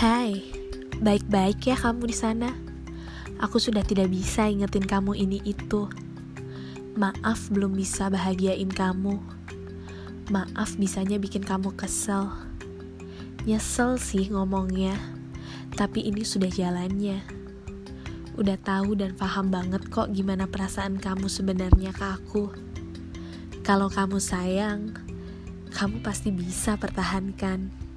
Hai, baik-baik ya kamu di sana. Aku sudah tidak bisa ingetin kamu ini itu. Maaf belum bisa bahagiain kamu. Maaf bisanya bikin kamu kesel. Nyesel sih ngomongnya, tapi ini sudah jalannya. Udah tahu dan paham banget kok gimana perasaan kamu sebenarnya ke aku. Kalau kamu sayang, kamu pasti bisa pertahankan.